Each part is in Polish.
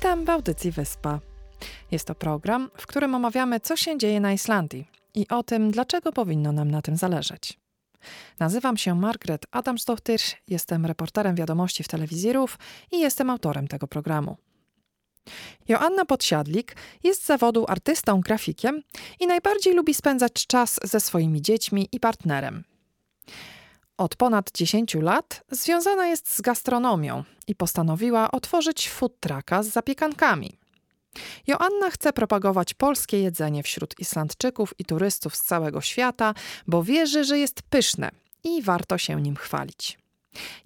Witam w audycji Wyspa. Jest to program, w którym omawiamy, co się dzieje na Islandii i o tym, dlaczego powinno nam na tym zależeć. Nazywam się Margaret Adamsdottir, jestem reporterem wiadomości w telewizji i jestem autorem tego programu. Joanna Podsiadlik jest z zawodu artystą, grafikiem i najbardziej lubi spędzać czas ze swoimi dziećmi i partnerem. Od ponad 10 lat związana jest z gastronomią i postanowiła otworzyć food trucka z zapiekankami. Joanna chce propagować polskie jedzenie wśród Islandczyków i turystów z całego świata, bo wierzy, że jest pyszne i warto się nim chwalić.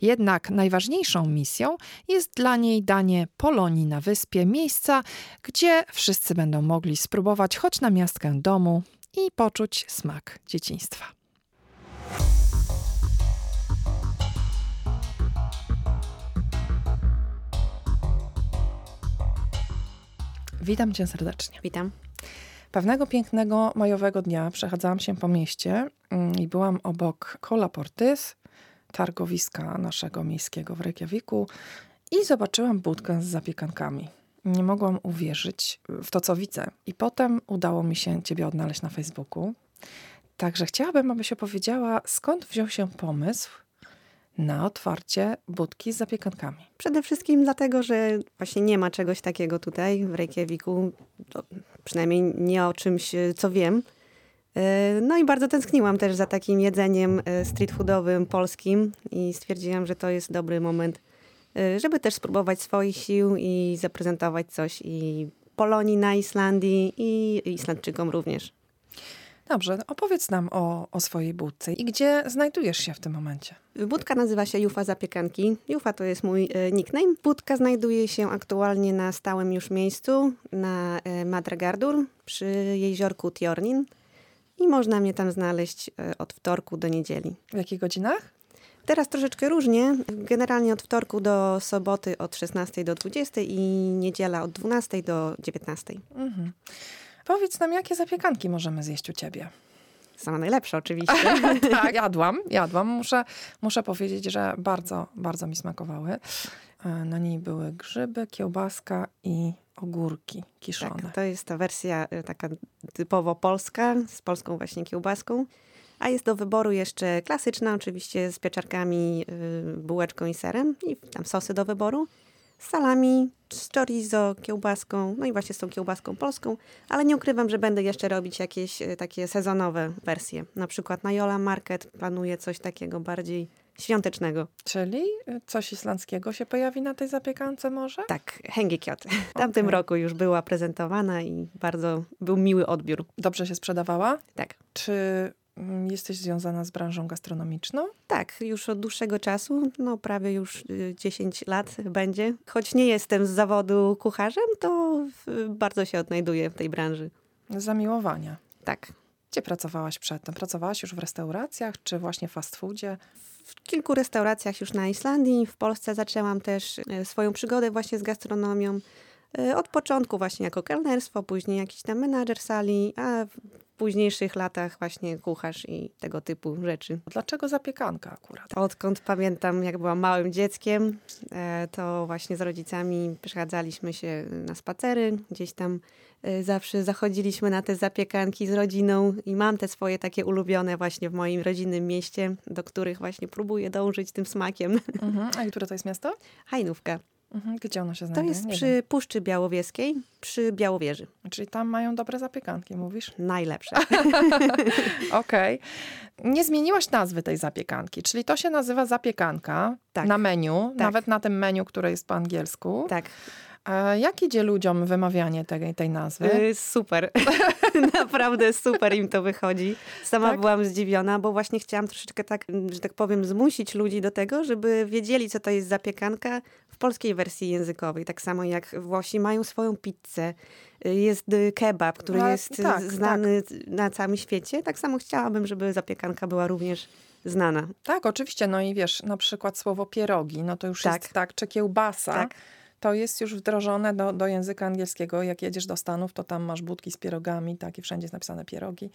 Jednak najważniejszą misją jest dla niej danie Polonii na wyspie, miejsca, gdzie wszyscy będą mogli spróbować choć na miastkę domu i poczuć smak dzieciństwa. Witam cię serdecznie. Witam. Pewnego pięknego majowego dnia przechadzałam się po mieście mm, i byłam obok Kola Portys, targowiska naszego miejskiego w Reykjaviku i zobaczyłam budkę z zapiekankami. Nie mogłam uwierzyć w to, co widzę. I potem udało mi się ciebie odnaleźć na Facebooku. Także chciałabym, abyś opowiedziała, skąd wziął się pomysł na otwarcie budki z zapiekankami? Przede wszystkim dlatego, że właśnie nie ma czegoś takiego tutaj w Reykjaviku, przynajmniej nie o czymś, e, co wiem. E, no i bardzo tęskniłam też za takim jedzeniem e, street foodowym polskim i stwierdziłam, że to jest dobry moment, żeby też spróbować swoich sił i zaprezentować coś i Polonii na Islandii i Islandczykom również. Dobrze, opowiedz nam o, o swojej budce i gdzie znajdujesz się w tym momencie. Budka nazywa się Jufa Zapiekanki. Jufa to jest mój e, nickname. Budka znajduje się aktualnie na stałym już miejscu na e, Madragardur przy jeziorku Tjornin i można mnie tam znaleźć e, od wtorku do niedzieli. W jakich godzinach? Teraz troszeczkę różnie. Generalnie od wtorku do soboty od 16 do 20 i niedziela od 12 do 19. Mhm. Powiedz nam, jakie zapiekanki możemy zjeść u ciebie? Same najlepsze oczywiście. tak, jadłam, jadłam. Muszę, muszę powiedzieć, że bardzo, bardzo mi smakowały. E, na niej były grzyby, kiełbaska i ogórki kiszone. Tak, to jest ta wersja e, taka typowo polska, z polską właśnie kiełbaską. A jest do wyboru jeszcze klasyczna, oczywiście z pieczarkami, e, bułeczką i serem i tam sosy do wyboru salami, z chorizo, kiełbaską, no i właśnie z tą kiełbaską polską, ale nie ukrywam, że będę jeszcze robić jakieś e, takie sezonowe wersje. Na przykład na Jola Market planuję coś takiego bardziej świątecznego. Czyli e, coś islandzkiego się pojawi na tej zapiekance może? Tak, hengikiot. W tamtym okay. roku już była prezentowana i bardzo był miły odbiór. Dobrze się sprzedawała? Tak. Czy jesteś związana z branżą gastronomiczną? Tak, już od dłuższego czasu, no prawie już 10 y, lat będzie. Choć nie jestem z zawodu kucharzem, to bardzo się odnajduję w tej branży. Zamiłowania. Tak. Gdzie pracowałaś przedtem? Pracowałaś już w restauracjach, czy właśnie fast foodzie? W kilku restauracjach już na Islandii. W Polsce zaczęłam też y, swoją przygodę właśnie z gastronomią. Y, od początku właśnie jako kelnerstwo, później jakiś tam menadżer sali, a późniejszych latach właśnie kucharz i tego typu rzeczy. Dlaczego zapiekanka akurat? Odkąd pamiętam, jak byłam małym dzieckiem, e, to właśnie z rodzicami przechadzaliśmy się na spacery, gdzieś tam e, zawsze zachodziliśmy na te zapiekanki z rodziną i mam te swoje takie ulubione właśnie w moim rodzinnym mieście, do których właśnie próbuję dążyć tym smakiem. Mhm. A które to jest miasto? Hajnówka. Mhm. Gdzie ono się znajduje? To jest Nie przy wiem. Puszczy Białowieskiej, przy Białowieży. Czyli tam mają dobre zapiekanki, mówisz? Najlepsze. Okej. Okay. Nie zmieniłaś nazwy tej zapiekanki, czyli to się nazywa zapiekanka tak. na menu, tak. nawet na tym menu, które jest po angielsku. Tak. A jak idzie ludziom wymawianie tej, tej nazwy? Yy, super. Naprawdę super im to wychodzi. Sama tak? byłam zdziwiona, bo właśnie chciałam troszeczkę tak, że tak powiem, zmusić ludzi do tego, żeby wiedzieli, co to jest zapiekanka w polskiej wersji językowej. Tak samo jak Włosi mają swoją pizzę, y, jest kebab, który no, jest tak, znany tak. na całym świecie. Tak samo chciałabym, żeby zapiekanka była również znana. Tak, oczywiście. No i wiesz, na przykład słowo pierogi, no to już tak. jest tak, czy kiełbasa. Tak to jest już wdrożone do, do języka angielskiego. Jak jedziesz do Stanów, to tam masz budki z pierogami, tak, i wszędzie jest napisane pierogi.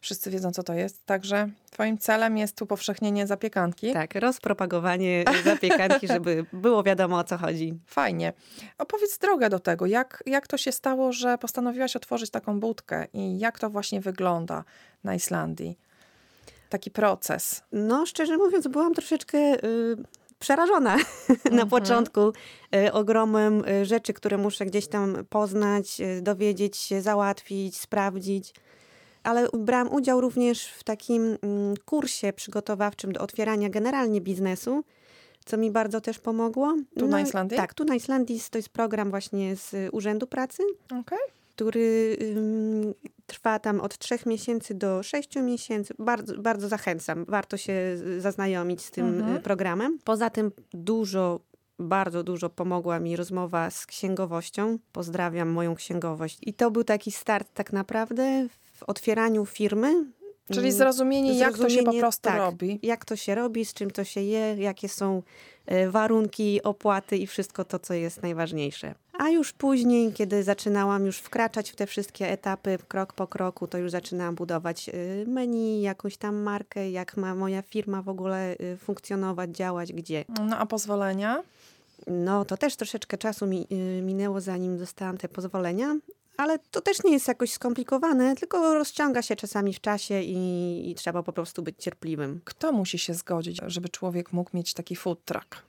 Wszyscy wiedzą, co to jest. Także twoim celem jest upowszechnienie zapiekanki. Tak, rozpropagowanie zapiekanki, żeby było wiadomo, o co chodzi. Fajnie. Opowiedz drogę do tego. Jak, jak to się stało, że postanowiłaś otworzyć taką budkę i jak to właśnie wygląda na Islandii? Taki proces. No, szczerze mówiąc, byłam troszeczkę... Y przerażona na mhm. początku y, ogromem y, rzeczy, które muszę gdzieś tam poznać, y, dowiedzieć się, załatwić, sprawdzić. Ale brałam udział również w takim mm, kursie przygotowawczym do otwierania generalnie biznesu, co mi bardzo też pomogło. Tu no, na Islandii? Tak, tu na Islandii to jest program właśnie z Urzędu Pracy. Okay który trwa tam od trzech miesięcy do sześciu miesięcy. Bardzo, bardzo zachęcam. Warto się zaznajomić z tym mhm. programem. Poza tym dużo bardzo dużo pomogła mi rozmowa z księgowością. Pozdrawiam moją księgowość. I to był taki start tak naprawdę w otwieraniu firmy. Czyli zrozumienie, zrozumienie jak to się po prostu tak, robi. Jak to się robi, z czym to się je, jakie są e, warunki, opłaty i wszystko to, co jest najważniejsze. A już później, kiedy zaczynałam już wkraczać w te wszystkie etapy krok po kroku, to już zaczynałam budować y, menu, jakąś tam markę, jak ma moja firma w ogóle y, funkcjonować, działać, gdzie. No a pozwolenia? No to też troszeczkę czasu mi minęło, zanim dostałam te pozwolenia, ale to też nie jest jakoś skomplikowane, tylko rozciąga się czasami w czasie i, i trzeba po prostu być cierpliwym. Kto musi się zgodzić, żeby człowiek mógł mieć taki food truck?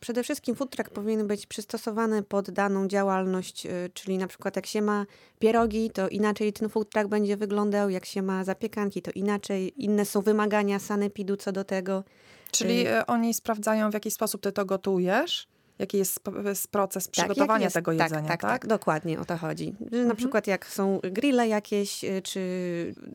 Przede wszystkim food truck powinien być przystosowany pod daną działalność, y, czyli na przykład jak się ma pierogi, to inaczej ten food truck będzie wyglądał, jak się ma zapiekanki, to inaczej, inne są wymagania sanepidu co do tego. Czyli y, oni sprawdzają, w jaki sposób ty to gotujesz? Jaki jest proces tak, przygotowania jest, tego tak, jedzenia, tak, tak? Tak, dokładnie o to chodzi. Że mhm. Na przykład jak są grille jakieś, y, czy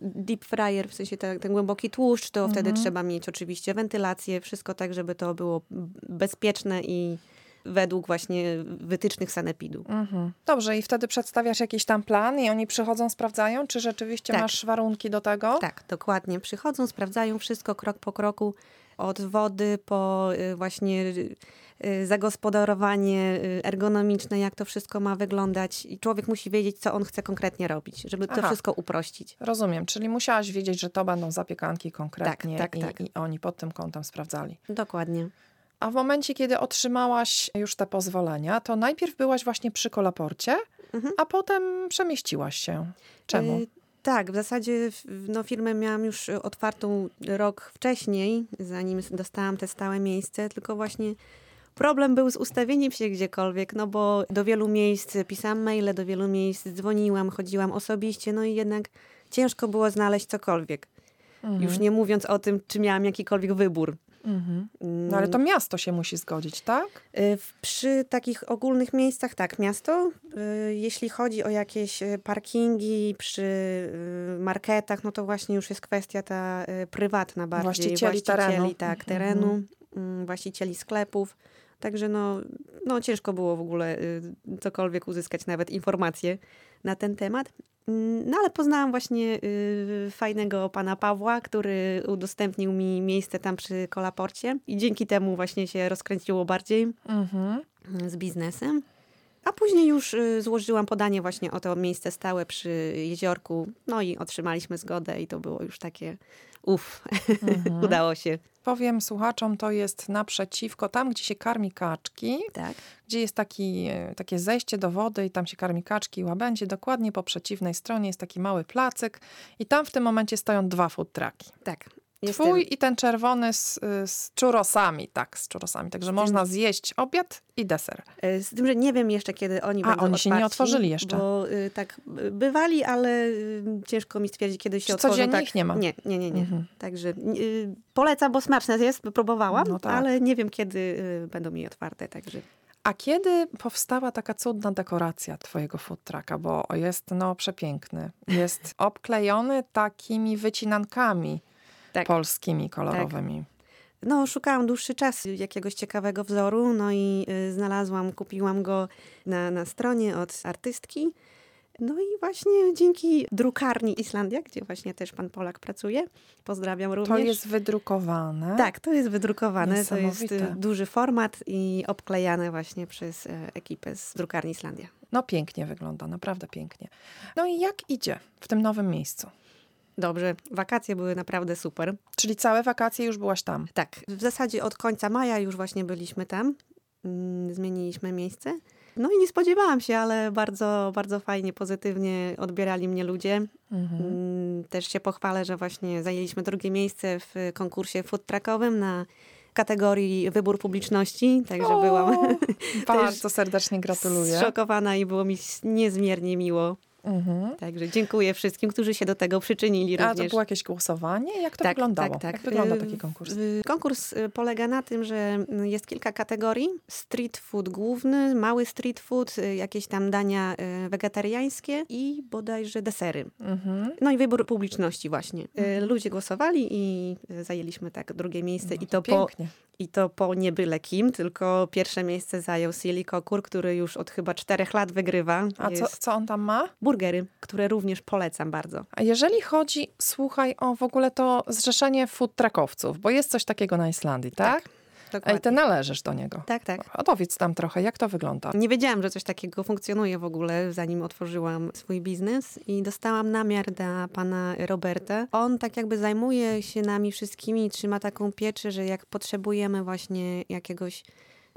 deep fryer, w sensie ten, ten głęboki tłuszcz, to mhm. wtedy trzeba mieć oczywiście wentylację, wszystko tak, żeby to było bezpieczne i według właśnie wytycznych sanepidu. Mhm. Dobrze, i wtedy przedstawiasz jakiś tam plan i oni przychodzą, sprawdzają, czy rzeczywiście tak. masz warunki do tego? Tak, dokładnie. Przychodzą, sprawdzają wszystko krok po kroku, od wody po y, właśnie Y, zagospodarowanie y, ergonomiczne, jak to wszystko ma wyglądać. I człowiek musi wiedzieć, co on chce konkretnie robić, żeby to Aha. wszystko uprościć. Rozumiem, czyli musiałaś wiedzieć, że to będą zapiekanki konkretnie tak, tak, i, tak. i oni pod tym kątem sprawdzali. Dokładnie. A w momencie, kiedy otrzymałaś już te pozwolenia, to najpierw byłaś właśnie przy kolaporcie, mhm. a potem przemieściłaś się. Czemu? Tak, w zasadzie no, firmę miałam już otwartą rok wcześniej, zanim dostałam te stałe miejsce, tylko właśnie problem był z ustawieniem się gdziekolwiek, no bo do wielu miejsc pisałam maile, do wielu miejsc dzwoniłam, chodziłam osobiście, no i jednak ciężko było znaleźć cokolwiek. Mhm. Już nie mówiąc o tym, czy miałam jakikolwiek wybór. Mhm. No ale to miasto się musi zgodzić, tak? Y, przy takich ogólnych miejscach, tak, miasto. Y, jeśli chodzi o jakieś y, parkingi przy marketach, no to właśnie już jest kwestia ta prywatna bardziej. Właścicieli, właścicieli terenu. Tak, terenu, mhm. Właścicieli sklepów. Także no, no ciężko było w ogóle cokolwiek uzyskać, nawet informacje na ten temat. Mm, no ale poznałam właśnie y, fajnego pana Pawła, który udostępnił mi miejsce tam przy kolaporcie i dzięki temu właśnie się rozkręciło bardziej mhm. z biznesem. A później już y, złożyłam podanie właśnie o to miejsce stałe przy jeziorku, no i otrzymaliśmy zgodę i to było już takie uff, mhm. udało się. Powiem słuchaczom, to jest naprzeciwko, tam gdzie się karmi kaczki, tak. gdzie jest taki, e, takie zejście do wody i tam się karmi kaczki i łabędzie, dokładnie po przeciwnej stronie jest taki mały placyk i tam w tym momencie stoją dwa food trucki. Tak. Jestem... Twój i ten czerwony z, z czurosami, tak, z czurosami. Także z można tym... zjeść obiad i deser. E, z tym, że nie wiem jeszcze, kiedy oni A, będą oni otwarci, się nie otworzyli jeszcze. Bo y, tak bywali, ale y, ciężko mi stwierdzić, kiedy się Czy otworzą. Codziennie tak, ich nie ma? Nie, nie, nie. nie. Mhm. Także y, polecam, bo smaczne jest, próbowałam, no tak. ale nie wiem, kiedy y, będą mi otwarte, także... A kiedy powstała taka cudna dekoracja twojego food trucka, bo jest no przepiękny. Jest obklejony takimi wycinankami tak. polskimi, kolorowymi. Tak. No, szukałam dłuższy czas jakiegoś ciekawego wzoru, no i y, znalazłam, kupiłam go na, na stronie od artystki. No i właśnie dzięki drukarni Islandia, gdzie właśnie też pan Polak pracuje, pozdrawiam również. To jest wydrukowane. Tak, to jest wydrukowane. To jest y, duży format i obklejane właśnie przez e, ekipę z drukarni Islandia. No pięknie wygląda, naprawdę pięknie. No i jak idzie w tym nowym miejscu? Dobrze, wakacje były naprawdę super. Czyli całe wakacje już byłaś tam. Tak, w zasadzie od końca maja już właśnie byliśmy tam. Mm, Zmieniliśmy miejsce. No i nie spodziewałam się, ale bardzo, bardzo fajnie, pozytywnie odbierali mnie ludzie. Mhm. Mm, Też się pochwalę, że właśnie zajęliśmy drugie miejsce w konkursie food truckowym na kategorii wybór publiczności, także O, byłam Bardzo serdecznie gratuluję. zszokowana i było mi niezmiernie miło. Mhm. Także dziękuję wszystkim, którzy się do tego przyczynili A to również. było jakieś głosowanie? Jak to Tak, wyglądało? tak, tak. Jak wygląda Y, taki konkurs? y, Konkurs y, polega na tym, że jest kilka kategorii. Street food główny, mały street food, jakieś tam dania wegetariańskie i bodajże desery. Mhm. No i wybór publiczności właśnie. Y, Ludzie głosowali i zajęliśmy tak drugie miejsce No i, to po, pięknie. i to po nie byle kim, tylko pierwsze miejsce zajął Silly Kokur, który już od chyba czterech lat wygrywa. A co, co on tam ma? Burgery, które również polecam bardzo. A jeżeli chodzi, słuchaj, o w ogóle to zrzeszenie food truckowców, bo jest coś takiego na Islandii, tak? Dokładnie. Ej, ty należysz do niego. Tak, tak. Opowiedz nam trochę, jak to wygląda. Nie wiedziałam, że coś takiego funkcjonuje w ogóle, zanim otworzyłam swój biznes i dostałam namiar dla pana Roberta. On tak jakby zajmuje się nami wszystkimi i trzyma taką pieczę, że jak potrzebujemy właśnie jakiegoś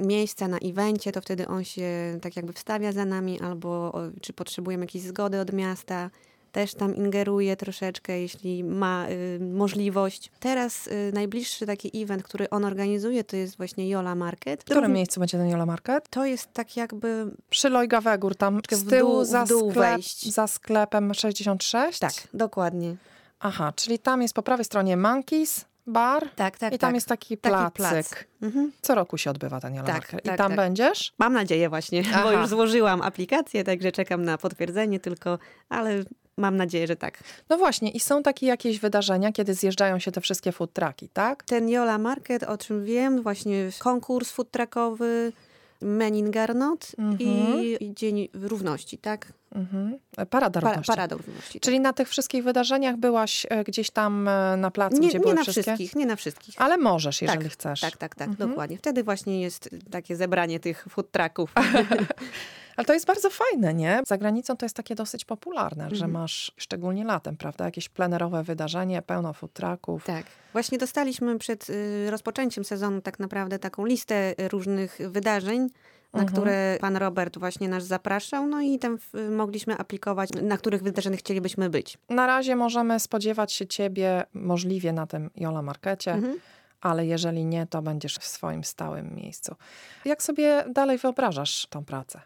miejsca na evencie, to wtedy on się tak jakby wstawia za nami, albo czy potrzebujemy jakiejś zgody od miasta, też tam ingeruje troszeczkę, jeśli ma y, możliwość. Teraz y, najbliższy taki event, który on organizuje, to jest właśnie Jola Market. W którym miejscu będzie ten Jola Market? To jest tak jakby Przy Lojgawegór, tam W z tyłu za, dół sklep, wejść. za sklepem 66? Tak, dokładnie. Aha, czyli tam jest po prawej stronie Monkeys Bar Tak, tak, i tam tak. jest taki Taki placyk. plac. Mhm. Co roku się odbywa ten Jola Tak, Market. I tak, tam tak. będziesz? Mam nadzieję właśnie, Aha. bo już złożyłam aplikację, także czekam na potwierdzenie tylko, ale mam nadzieję, że tak. No właśnie, i są takie jakieś wydarzenia, kiedy zjeżdżają się te wszystkie food trucki, tak? Ten Jola Market, o czym wiem, właśnie konkurs food truckowy, Menin Garnot Mhm. i Dzień Równości, tak? Mhm. Parada Pa, równości. Parada Równości. tak. Czyli na tych wszystkich wydarzeniach byłaś e, gdzieś tam e, na placu, nie, gdzie nie były na wszystkie? wszystkich, nie na wszystkich. Ale możesz, jeżeli tak, chcesz. Tak, tak, tak, Mhm. dokładnie. Wtedy właśnie jest takie zebranie tych food trucków. Ale to jest bardzo fajne, nie? Za granicą to jest takie dosyć popularne, że Mhm. masz szczególnie latem, prawda? Jakieś plenerowe wydarzenie, pełno food trucków. Tak. Właśnie dostaliśmy przed y, rozpoczęciem sezonu tak naprawdę taką listę y, różnych wydarzeń, na Mhm. które pan Robert właśnie nas zapraszał, no i tam mogliśmy aplikować, na których wydarzeniach chcielibyśmy być. Na razie możemy spodziewać się ciebie możliwie na tym Jola Markecie, Mhm. ale jeżeli nie, to będziesz w swoim stałym miejscu. Jak sobie dalej wyobrażasz tą pracę?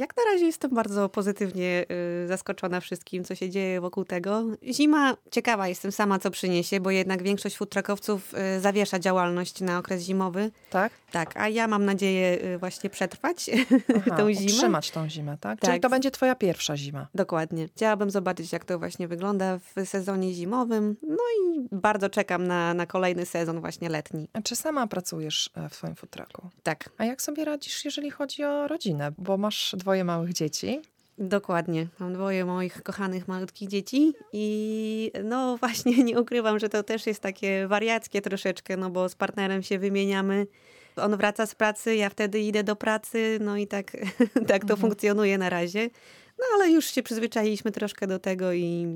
Jak na razie jestem bardzo pozytywnie y, zaskoczona wszystkim, co się dzieje wokół tego. Zima, ciekawa jestem sama, co przyniesie, bo jednak większość food truckowców y, zawiesza działalność na okres zimowy. Tak? Tak, a ja mam nadzieję y, właśnie przetrwać Aha, tą zimę. utrzymać tą zimę, tak? Czyli Tak. to będzie twoja pierwsza zima. Dokładnie. Chciałabym zobaczyć, jak to właśnie wygląda w sezonie zimowym. No i bardzo czekam na, na kolejny sezon właśnie letni. A Czy sama pracujesz e, w swoim food trucku? Tak, A jak sobie radzisz, jeżeli chodzi o rodzinę? Bo masz dwoje małych dzieci. dokładnie. Mam dwoje moich kochanych malutkich dzieci i no właśnie nie ukrywam, że to też jest takie wariackie troszeczkę, no bo z partnerem się wymieniamy. On wraca z pracy, ja wtedy idę do pracy, no i tak, tak to funkcjonuje na razie. No ale już się przyzwyczailiśmy troszkę do tego i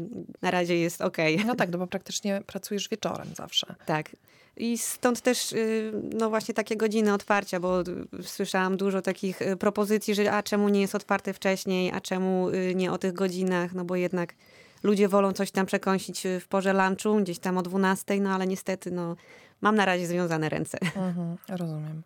na razie jest okej. No tak, no bo praktycznie pracujesz wieczorem zawsze. Tak. I stąd też, y, no właśnie takie godziny otwarcia, bo y, słyszałam dużo takich y, propozycji, że a czemu nie jest otwarty wcześniej, a czemu nie o tych godzinach, no bo jednak ludzie wolą coś tam przekąsić w porze lunchu, gdzieś tam o 12, no ale niestety, no mam na razie związane ręce. Mhm, rozumiem.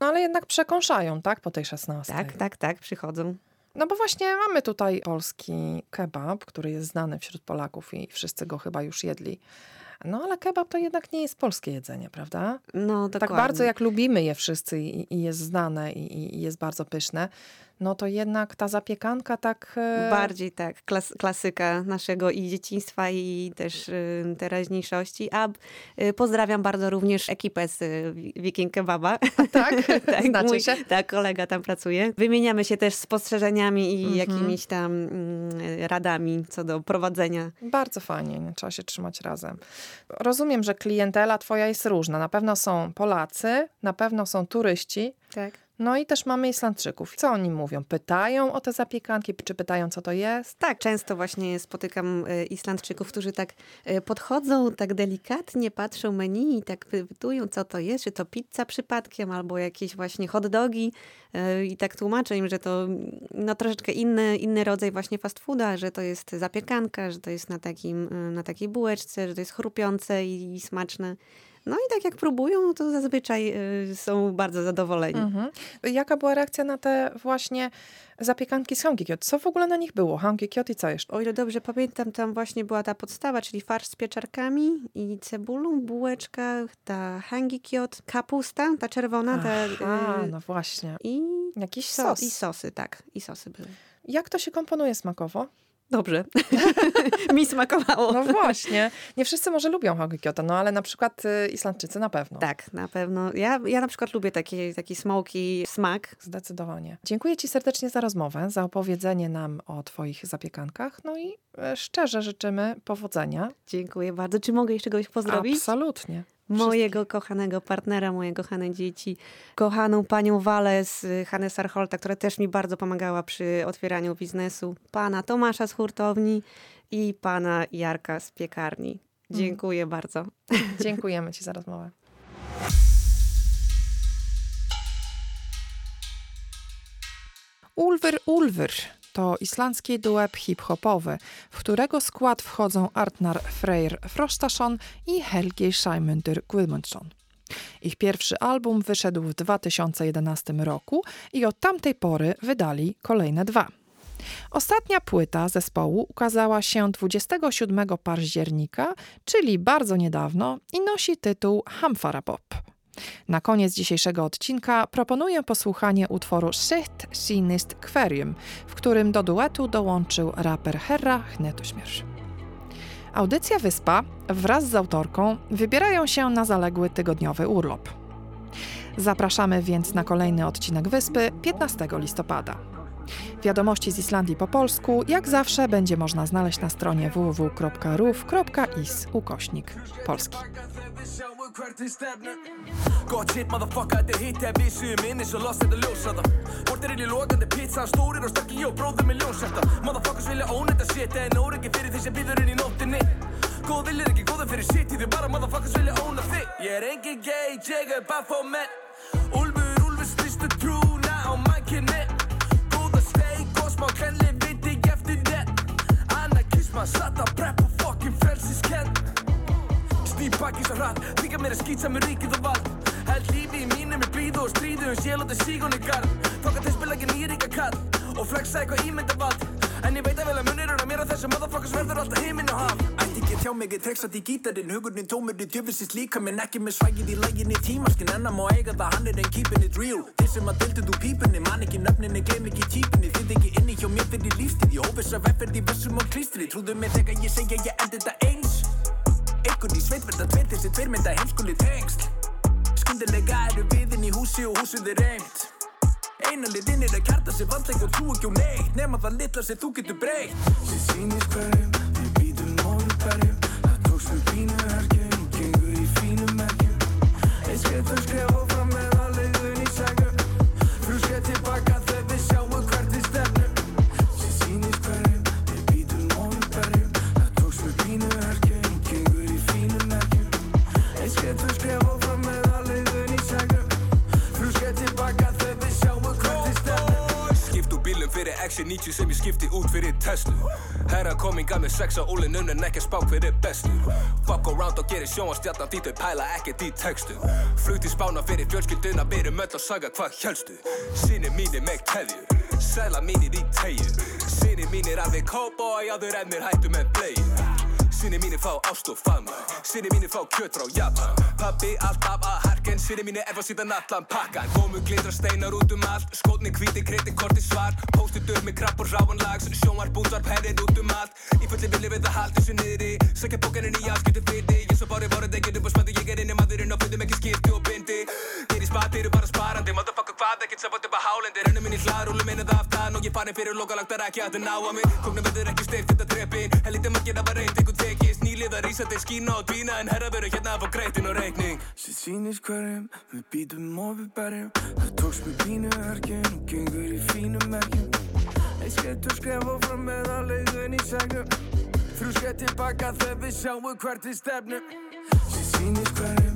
No ale jednak przekąszają, tak? Po tej 16. Tak, tak, tak, przychodzą. No bo właśnie mamy tutaj polski kebab, który jest znany wśród Polaków i wszyscy go chyba już jedli. No ale kebab to jednak nie jest polskie jedzenie, prawda? No, Tak dokładnie. bardzo jak lubimy je wszyscy i, i jest znane i, i jest bardzo pyszne, no to jednak ta zapiekanka tak... e, Bardziej tak, klas, klasyka naszego i dzieciństwa, i też y, teraźniejszości. A y, pozdrawiam bardzo również ekipę z y, Wiking Kebaba. Tak? Znacie się? Tak, kolega tam pracuje. Wymieniamy się też spostrzeżeniami i Mhm. jakimiś tam mm, radami co do prowadzenia. Bardzo fajnie, nie? trzeba się trzymać razem. Rozumiem, że klientela twoja jest różna. Na pewno są Polacy, na pewno są turyści, Tak. No i też mamy Islandczyków. Co oni mówią? Pytają o te zapiekanki, czy pytają, co to jest? Tak, często właśnie spotykam y, Islandczyków, którzy tak y, podchodzą, tak delikatnie patrzą menu i tak wypytują, co to jest, czy to pizza przypadkiem, albo jakieś właśnie hot dogi y, i tak tłumaczę im, że to no, troszeczkę inny, inny rodzaj właśnie fast fooda, że to jest zapiekanka, że to jest na, takim, na takiej bułeczce, że to jest chrupiące i, i smaczne. No i tak jak próbują, no to zazwyczaj y, są bardzo zadowoleni. Mhm. Jaka była reakcja na te właśnie zapiekanki z Hangikiot? Co w ogóle na nich było? Hangikiot i co jeszcze? O ile dobrze pamiętam, tam właśnie była ta podstawa, czyli farsz z pieczarkami i cebulą, bułeczka, ta hangikiot, kapusta, ta czerwona, Aha, y, no właśnie. i, Jakiś so, sos. i sosy, tak, i sosy były. Jak to się komponuje smakowo? Dobrze. Mi smakowało. No właśnie. Nie wszyscy może lubią Hangikiota, no ale na przykład y, Islandczycy na pewno. Tak, na pewno. Ja, ja na przykład lubię taki, taki smoky smak. Zdecydowanie. Dziękuję Ci serdecznie za rozmowę, za opowiedzenie nam o Twoich zapiekankach. No i e, szczerze życzymy powodzenia. Dziękuję bardzo. Czy mogę jeszcze kogoś pozdrowić? Absolutnie. Mojego kochanego partnera, moje kochane dzieci, kochaną panią Walę z Hannes Archolta, która też mi bardzo pomagała przy otwieraniu biznesu, pana Tomasza z hurtowni i pana Jarka z piekarni. Dziękuję bardzo. Dziękujemy Ci za rozmowę. Ulwyr Ulwyr to islandzki duet hip-hopowy, w którego skład wchodzą Artnar Freyr Frostason i Helgi Sæmundur Guðmundsson. Ich pierwszy album wyszedł w 2011 roku i od tamtej pory wydali kolejne dwa. Ostatnia płyta zespołu ukazała się 27 października, czyli bardzo niedawno i nosi tytuł Hamfara Pop. Na koniec dzisiejszego odcinka proponuję posłuchanie utworu Sitt Sinist Kverium, w którym do duetu dołączył raper Herra Hnetuśmierz. Audycja Wyspa wraz z autorką wybierają się na zaległy tygodniowy urlop. Zapraszamy więc na kolejny odcinek Wyspy 15 listopada. Wiadomości z Islandii po polsku, jak zawsze, będzie można znaleźć na stronie www.ruf.is ukośnik polski. Úlfur, úlfur, trúna á Anarkisma, satt að preppa fucking frelsiskenn Snýr baki svo hratt, þykja mér að skýtsa með ríkið og vald. Held lífi í mínu með blíðu og stríðu um sjél og það sígónu garð. Tók að þeir spila ekki nýríka kall og flexa eitthvað ímyndavald En ég veit að vel að munir á mér og þessum motherfuckers verður alltaf himinn og haf. Ætti ekki að tjá mig, ég treksat í gítarinn. Hugurinn tómur í djöfisins líka minn Ekki með svægið í læginni tímaskinn En að má eiga það, hann er en keeping it real. Þeir sem að dildu þú pípunni Man ekki nöfninni, gleym ekki típunni. Þið ekki inni hjá mér fyrir lífstíð Ég hófis að vefferð í vessum og klístri. Trúðu mér þegar ég segja ég endi þetta eins. Einhvern í sveit verða tveir þessi tveir mynda heimskuli tengsl. Skyndilega eru við inn í húsi og húsið er reynd Eina liðinn er að kjarta sig vantleik og trú ekki á neitt Nefna það litla sem þú getur breytt Þið sýnist hverjum, við býtum móðu hverjum Herra kominga með sex á úlinn unn en ekki að spá hver er bestur Fuck around og gerir sjónvastjarnan því þau pæla ekkert í textu Flugt í spána fyrir fjölskylduna, við erum öll að saga hvað hjálstu Sinni mínir með keðjur, sæla mínir í tegju Sinni mínir alveg cowboy, áður en mér hættu með bleiðu Sinni mínir fá ást og faðma Sinni mínir fá kjöt frá Japan. Pappi alltaf að harken. Sinni mínir ef að sýta nallan pakkan. Komu glitra steinar út um allt. Skotni hvíti, kreiti, korti svar. Póstu döð með krabb og ráanlags Sjónvar, búndvar, perrir út um allt. Í fulli villi við að halda þessu niðri. Sækja bókarinn í afskiptu fyrti Ég svo bári voru degið upp og spöndu Ég er inni maðurinn og fundum ekki skipti og bindi Spat, þeir eru bara sparandi? Motherfucker hvað, ekkert sem bótt upp að hálendi Rennum inn í hlað, rúlum inn að aftan Og ég farin fyrir lokalagt, það er ekki að það ná að mig. Kóknum verður ekki steift þetta trepin Helítið margir að var reynd, einhvern tekist Nýliðar ísandi skína og dvína En herra verður hérna að fá greitin og reikning. Sér sýnist hverjum, við býtum og við berjum. Það tókst með pínu verkjum og gengur í fínum merkjum Eitt skreitt og skref áfram með að leiðun í segnum Þrjú skreitt tilbaka þegar við sjáum hvert við stefnum. Sér sýnist hverjum,